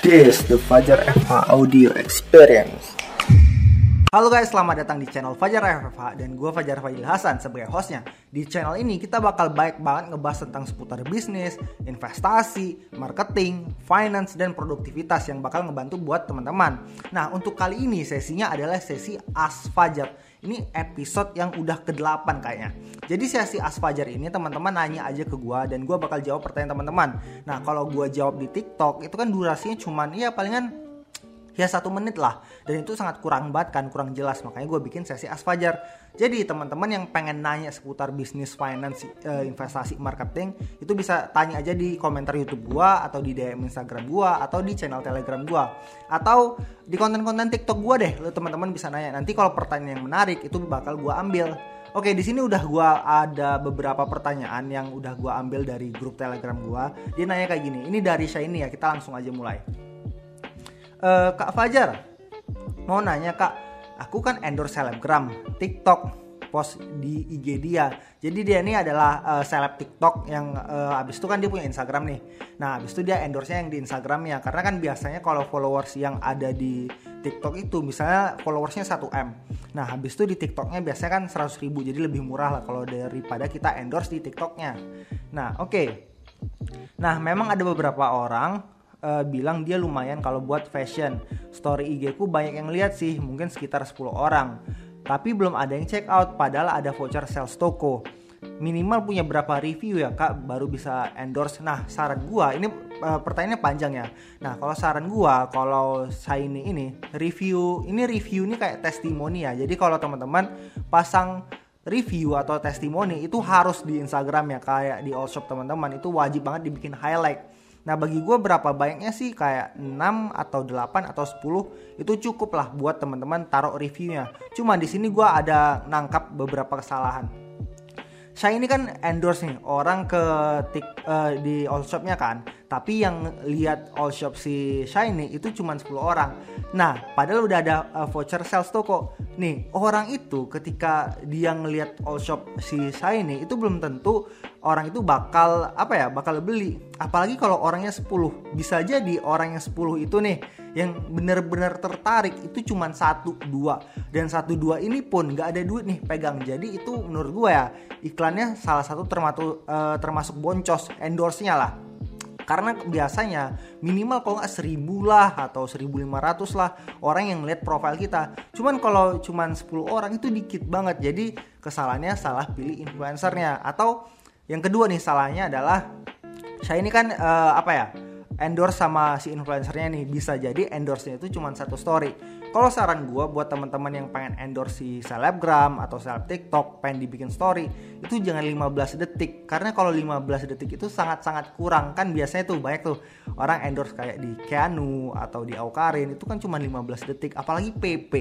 This the Fajar FH Audio Experience. Halo guys, selamat datang di channel Fajar FH dan gue Fajar Fadil Hasan sebagai hostnya. Di channel ini kita bakal baik banget ngebahas tentang seputar bisnis, investasi, marketing, finance, dan produktivitas yang bakal ngebantu buat teman-teman. Nah, untuk kali ini sesinya adalah sesi As Fajar. Ini episode yang udah ke-8 kayaknya. Jadi sesi As Fajar ini teman-teman nanya aja ke gue dan gue bakal jawab pertanyaan teman-teman. Nah, kalau gue jawab di TikTok itu kan durasinya cuman ya palingan ya satu menit lah dan itu sangat kurang banget kan kurang jelas makanya gue bikin sesi asfajar jadi teman-teman yang pengen nanya seputar bisnis finance uh, investasi marketing itu bisa tanya aja di komentar YouTube gue atau di DM Instagram gue atau di channel Telegram gue atau di konten-konten TikTok gue deh lo teman-teman bisa nanya nanti kalau pertanyaan yang menarik itu bakal gue ambil Oke, di sini udah gue ada beberapa pertanyaan yang udah gue ambil dari grup Telegram gue. Dia nanya kayak gini. Ini dari Shiny ya. Kita langsung aja mulai uh, Kak Fajar mau nanya Kak aku kan endorse selebgram TikTok post di IG dia. Jadi dia ini adalah uh, seleb TikTok yang uh, abis itu kan dia punya Instagram nih. Nah abis itu dia endorse-nya yang di Instagramnya karena kan biasanya kalau followers yang ada di TikTok itu misalnya followersnya 1 m. Nah habis itu di TikToknya biasanya kan 100 ribu jadi lebih murah lah kalau daripada kita endorse di TikToknya. Nah oke. Okay. Nah memang ada beberapa orang uh, bilang dia lumayan kalau buat fashion. Story IG ku banyak yang lihat sih, mungkin sekitar 10 orang. Tapi belum ada yang check out, padahal ada voucher sales toko. Minimal punya berapa review ya kak baru bisa endorse. Nah saran gua ini uh, pertanyaannya panjang ya. Nah kalau saran gua kalau saya ini ini review ini review ini kayak testimoni ya. Jadi kalau teman-teman pasang review atau testimoni itu harus di Instagram ya kayak di all shop teman-teman itu wajib banget dibikin highlight Nah bagi gue berapa banyaknya sih kayak 6 atau 8 atau 10 itu cukup lah buat teman-teman taruh reviewnya. Cuma di sini gue ada nangkap beberapa kesalahan. Saya ini kan endorse nih orang ke tik, uh, di all shopnya kan tapi yang lihat all shop si Shiny itu cuma 10 orang. Nah, padahal udah ada uh, voucher sales toko. Nih, orang itu ketika dia ngelihat all shop si Shiny itu belum tentu orang itu bakal apa ya, bakal beli. Apalagi kalau orangnya 10. Bisa jadi orang yang 10 itu nih yang bener-bener tertarik itu cuma satu dua dan satu dua ini pun nggak ada duit nih pegang jadi itu menurut gue ya iklannya salah satu termasuk uh, termasuk boncos endorse-nya lah karena biasanya minimal kalau nggak seribu lah atau 1500 lah orang yang lihat profil kita. Cuman kalau cuman 10 orang itu dikit banget. Jadi kesalahannya salah pilih influencernya. Atau yang kedua nih salahnya adalah saya ini kan uh, apa ya endorse sama si influencernya nih. Bisa jadi endorse-nya itu cuma satu story kalau saran gue buat teman-teman yang pengen endorse si selebgram atau seleb TikTok, pengen dibikin story, itu jangan 15 detik. Karena kalau 15 detik itu sangat-sangat kurang. Kan biasanya tuh banyak tuh orang endorse kayak di Keanu atau di Aukarin itu kan cuma 15 detik. Apalagi PP.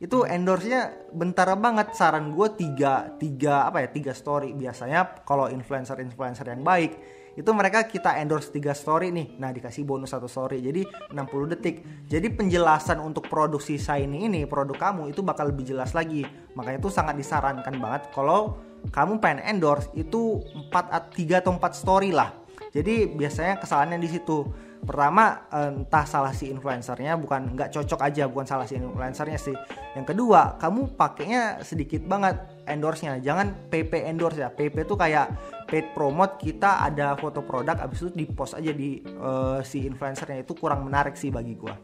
Itu endorse-nya bentar banget. Saran gue 3 3 apa ya? 3 story biasanya kalau influencer-influencer yang baik itu mereka kita endorse tiga story nih. Nah dikasih bonus satu story jadi 60 detik. Jadi penjelasan untuk produksi Shiny ini produk kamu itu bakal lebih jelas lagi. Makanya itu sangat disarankan banget kalau kamu pengen endorse itu 4 3 atau 4 story lah. Jadi biasanya kesalahannya di situ. Pertama entah salah si influencernya bukan nggak cocok aja bukan salah si influencernya sih. Yang kedua kamu pakainya sedikit banget endorse-nya. Jangan PP endorse ya. PP itu kayak paid promote kita ada foto produk abis itu di post aja di uh, si influencernya. Itu kurang menarik sih bagi gua.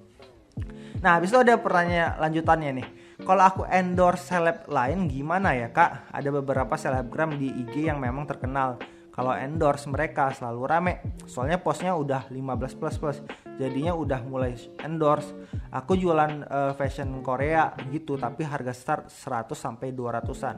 Nah abis itu ada pertanyaan lanjutannya nih. Kalau aku endorse seleb lain gimana ya kak? Ada beberapa selebgram di IG yang memang terkenal kalau endorse mereka selalu rame. Soalnya postnya udah 15 plus plus. Jadinya udah mulai endorse. Aku jualan uh, fashion Korea gitu tapi harga start 100 sampai 200an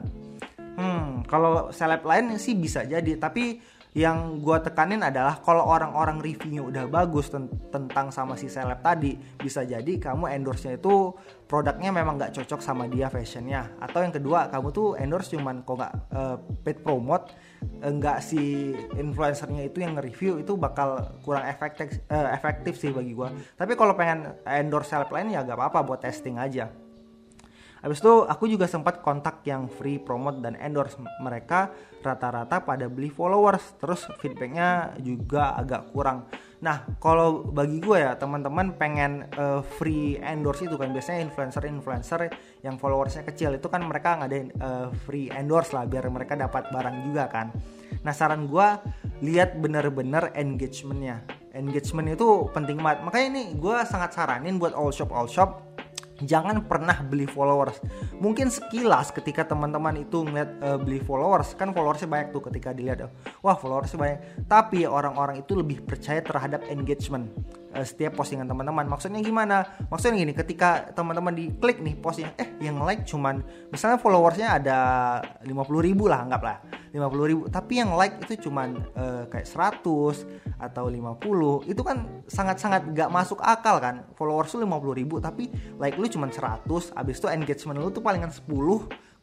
hmm kalau seleb lain sih bisa jadi. Tapi yang gue tekanin adalah kalau orang-orang reviewnya udah bagus ten tentang sama si seleb tadi bisa jadi kamu endorse-nya itu produknya memang nggak cocok sama dia fashionnya. Atau yang kedua kamu tuh endorse cuman kok nggak uh, paid promote enggak si influencernya itu yang nge-review itu bakal kurang efektif uh, efektif sih bagi gue tapi kalau pengen endorse seleb lain ya gak apa-apa buat testing aja Habis itu aku juga sempat kontak yang free promote dan endorse mereka rata-rata pada beli followers terus feedbacknya juga agak kurang. Nah, kalau bagi gue ya teman-teman pengen uh, free endorse itu kan biasanya influencer-influencer yang followersnya kecil itu kan mereka ngadain uh, free endorse lah biar mereka dapat barang juga kan. Nah, saran gue lihat bener-bener engagementnya. Engagement itu penting banget. Makanya ini gue sangat saranin buat all shop all shop jangan pernah beli followers. Mungkin sekilas ketika teman-teman itu ngeliat uh, beli followers, kan followersnya banyak tuh ketika dilihat, wah followersnya banyak. Tapi orang-orang itu lebih percaya terhadap engagement uh, setiap postingan teman-teman. Maksudnya gimana? Maksudnya gini, ketika teman-teman diklik nih postnya, eh yang like cuman misalnya followersnya ada 50 ribu lah, anggaplah 50 ribu. Tapi yang like itu cuman uh, kayak 100 atau 50, itu kan sangat-sangat gak masuk akal kan. Followers lu 50 ribu, tapi like lu cuman 100, abis itu engagement lu tuh palingan 10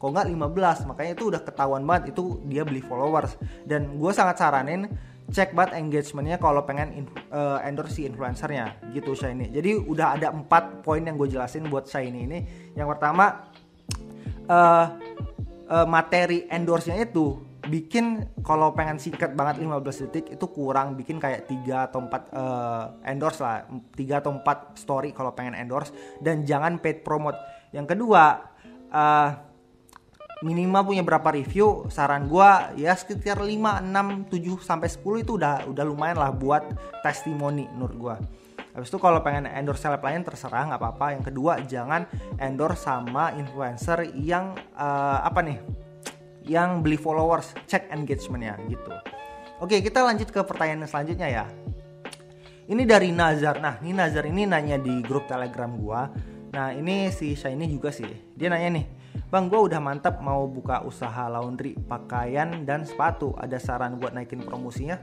kok nggak 15 makanya itu udah ketahuan banget itu dia beli followers dan gue sangat saranin cek banget engagementnya kalau pengen in, uh, endorse si influencernya gitu Shiny. Jadi udah ada empat poin yang gue jelasin buat Shiny ini. Yang pertama uh, uh, materi endorse-nya itu bikin kalau pengen singkat banget 15 detik itu kurang bikin kayak 3 atau 4 uh, endorse lah. 3 atau 4 story kalau pengen endorse. Dan jangan paid promote. Yang kedua uh, minimal punya berapa review? Saran gua ya sekitar 5 6 7 sampai 10 itu udah udah lumayan lah buat testimoni menurut gua. Habis itu kalau pengen endorse seleb lain terserah nggak apa-apa. Yang kedua jangan endorse sama influencer yang uh, apa nih? Yang beli followers, cek engagementnya gitu. Oke kita lanjut ke pertanyaan selanjutnya ya. Ini dari Nazar. Nah ini Nazar ini nanya di grup telegram gua. Nah ini si Shiny juga sih. Dia nanya nih Bang, gue udah mantap mau buka usaha laundry, pakaian, dan sepatu. Ada saran buat naikin promosinya?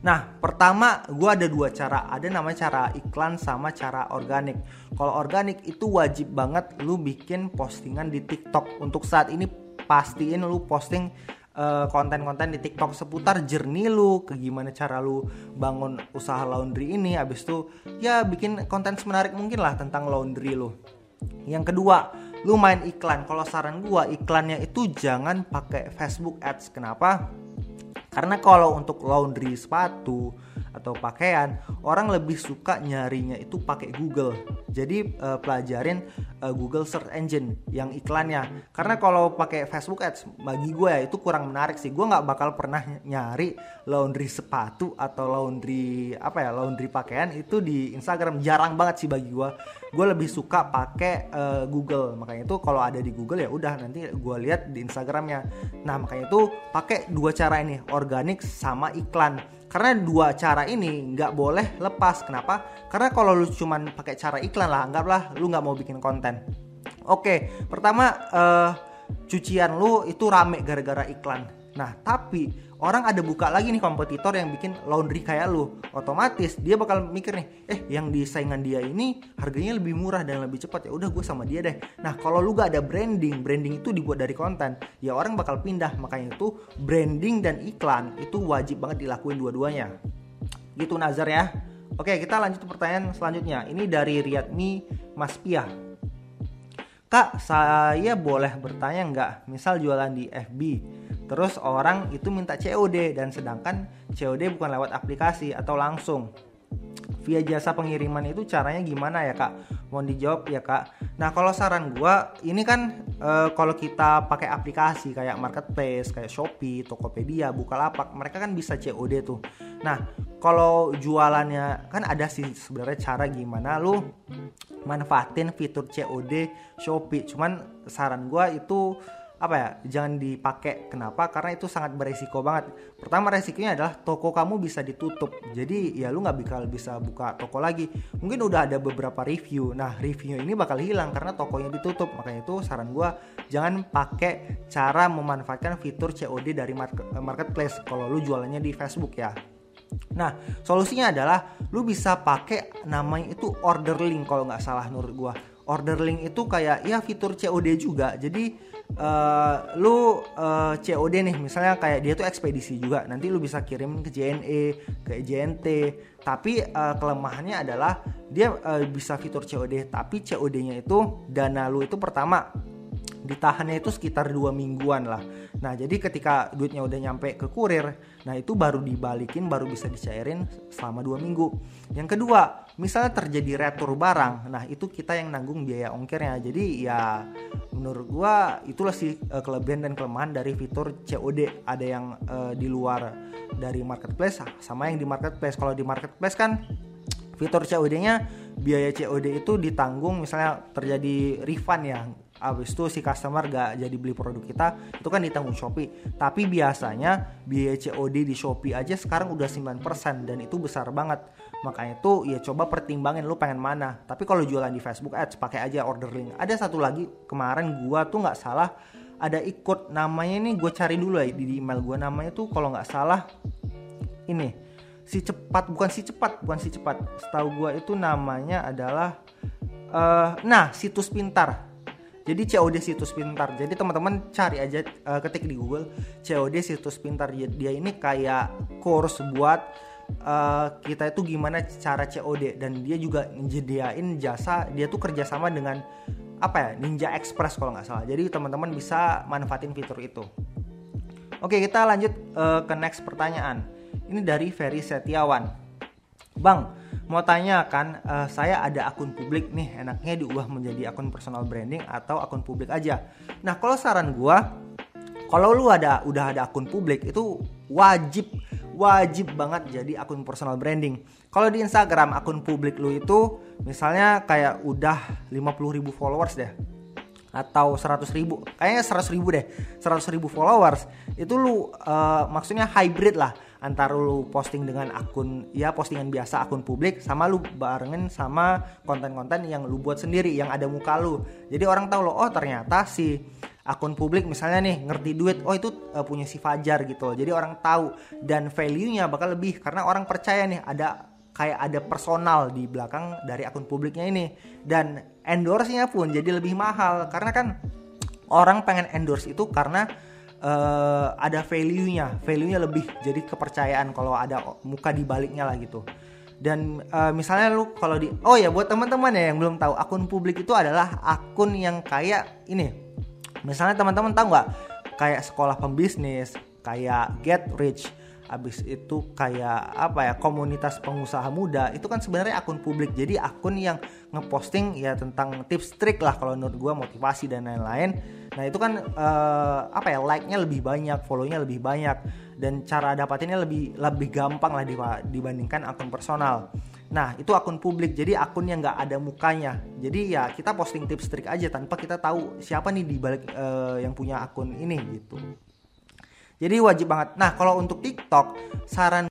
Nah, pertama gue ada dua cara. Ada namanya cara iklan sama cara organik. Kalau organik itu wajib banget lu bikin postingan di TikTok. Untuk saat ini pastiin lu posting eh, konten-konten di TikTok seputar jernih lu, ke gimana cara lu bangun usaha laundry ini. Abis itu ya bikin konten semenarik mungkin lah tentang laundry lu. Yang kedua, lu main iklan. Kalau saran gua iklannya itu jangan pakai Facebook Ads. Kenapa? Karena kalau untuk laundry sepatu atau pakaian, orang lebih suka nyarinya itu pakai Google. Jadi uh, pelajarin uh, Google Search Engine yang iklannya. Karena kalau pakai Facebook Ads, bagi gue ya itu kurang menarik sih. Gue nggak bakal pernah nyari laundry sepatu atau laundry apa ya laundry pakaian itu di Instagram. Jarang banget sih bagi gue. Gue lebih suka pakai uh, Google. Makanya itu kalau ada di Google ya udah nanti gue lihat di Instagramnya. Nah makanya itu pakai dua cara ini organik sama iklan karena dua cara ini nggak boleh lepas. Kenapa? Karena kalau lu cuman pakai cara iklan lah anggaplah lu nggak mau bikin konten. Oke pertama uh, cucian lu itu rame gara-gara iklan nah tapi orang ada buka lagi nih kompetitor yang bikin laundry kayak lu. Otomatis dia bakal mikir nih eh yang di saingan dia ini harganya lebih murah dan lebih cepat. Ya udah gue sama dia deh. Nah kalau lu gak ada branding branding itu dibuat dari konten ya orang bakal pindah. Makanya itu branding dan iklan itu wajib banget dilakuin dua-duanya. Gitu Nazar ya. Oke kita lanjut pertanyaan selanjutnya. Ini dari Riyadmi Mas Pia Kak, saya boleh bertanya nggak? Misal jualan di FB, Terus orang itu minta COD dan sedangkan COD bukan lewat aplikasi atau langsung via jasa pengiriman itu caranya gimana ya kak? Mohon dijawab ya kak. Nah kalau saran gue ini kan e, kalau kita pakai aplikasi kayak marketplace, kayak Shopee, Tokopedia, Bukalapak, mereka kan bisa COD tuh. Nah kalau jualannya kan ada sih sebenarnya cara gimana lu manfaatin fitur COD Shopee. Cuman saran gue itu apa ya jangan dipakai. Kenapa? Karena itu sangat beresiko banget. Pertama resikonya adalah toko kamu bisa ditutup. Jadi ya lu nggak bakal bisa buka toko lagi. Mungkin udah ada beberapa review. Nah review ini bakal hilang karena tokonya ditutup. Makanya itu saran gue jangan pakai cara memanfaatkan fitur COD dari market, marketplace kalau lu jualannya di Facebook ya. Nah, solusinya adalah lu bisa pakai namanya itu order link kalau nggak salah menurut gua. Order link itu kayak ya fitur COD juga. Jadi uh, lu uh, eh, COD nih misalnya kayak dia tuh ekspedisi juga nanti lu bisa kirim ke JNE ke JNT tapi uh, kelemahannya adalah dia uh, bisa fitur COD tapi COD-nya itu dana lu itu pertama ditahannya itu sekitar dua mingguan lah. Nah jadi ketika duitnya udah nyampe ke kurir, nah itu baru dibalikin, baru bisa dicairin selama dua minggu. Yang kedua, misalnya terjadi retur barang, nah itu kita yang nanggung biaya ongkirnya. Jadi ya menurut gua itulah sih uh, kelebihan dan kelemahan dari fitur COD. Ada yang uh, di luar dari marketplace, sama yang di marketplace. Kalau di marketplace kan fitur COD-nya biaya COD itu ditanggung misalnya terjadi refund ya abis itu si customer gak jadi beli produk kita itu kan ditanggung Shopee. Tapi biasanya biaya COD di Shopee aja sekarang udah 9% dan itu besar banget. Makanya itu ya coba pertimbangin lu pengen mana. Tapi kalau jualan di Facebook Ads pakai aja order link. Ada satu lagi kemarin gua tuh nggak salah ada ikut. Namanya nih gue cari dulu ya di email gue namanya tuh kalau nggak salah ini. Si cepat bukan si cepat bukan si cepat. Setahu gue itu namanya adalah uh, nah situs pintar jadi COD situs pintar. Jadi teman-teman cari aja uh, ketik di Google COD situs pintar. Dia ini kayak course buat uh, kita itu gimana cara COD dan dia juga nyediain jasa. Dia tuh kerjasama dengan apa ya Ninja Express kalau nggak salah. Jadi teman-teman bisa manfaatin fitur itu. Oke kita lanjut uh, ke next pertanyaan. Ini dari Ferry Setiawan. Bang, mau tanya kan uh, saya ada akun publik nih enaknya diubah menjadi akun personal branding atau akun publik aja. Nah kalau saran gua kalau lu ada udah ada akun publik itu wajib wajib banget jadi akun personal branding. Kalau di Instagram akun publik lu itu misalnya kayak udah 50 ribu followers deh atau 100 ribu kayaknya 100 ribu deh 100 ribu followers itu lu uh, maksudnya hybrid lah antara lu posting dengan akun ya postingan biasa akun publik sama lu barengan sama konten-konten yang lu buat sendiri yang ada muka lu. Jadi orang tahu lo oh ternyata si akun publik misalnya nih ngerti duit oh itu uh, punya si Fajar gitu jadi orang tahu dan value-nya bakal lebih karena orang percaya nih ada kayak ada personal di belakang dari akun publiknya ini. Dan endorse-nya pun jadi lebih mahal karena kan orang pengen endorse itu karena uh, ada value-nya, value-nya lebih jadi kepercayaan kalau ada muka di baliknya lah gitu. Dan uh, misalnya lu kalau di oh ya buat teman-teman ya yang belum tahu akun publik itu adalah akun yang kayak ini. Misalnya teman-teman tahu nggak kayak sekolah pembisnis, kayak Get Rich, abis itu kayak apa ya komunitas pengusaha muda itu kan sebenarnya akun publik. Jadi akun yang ngeposting ya tentang tips trik lah kalau menurut gue motivasi dan lain-lain. Nah itu kan uh, apa ya like-nya lebih banyak follow-nya lebih banyak dan cara dapatinnya lebih lebih gampang lah dibandingkan akun personal. Nah itu akun publik jadi akun yang nggak ada mukanya. Jadi ya kita posting tips trik aja tanpa kita tahu siapa nih di balik uh, yang punya akun ini gitu jadi wajib banget. Nah, kalau untuk TikTok, saran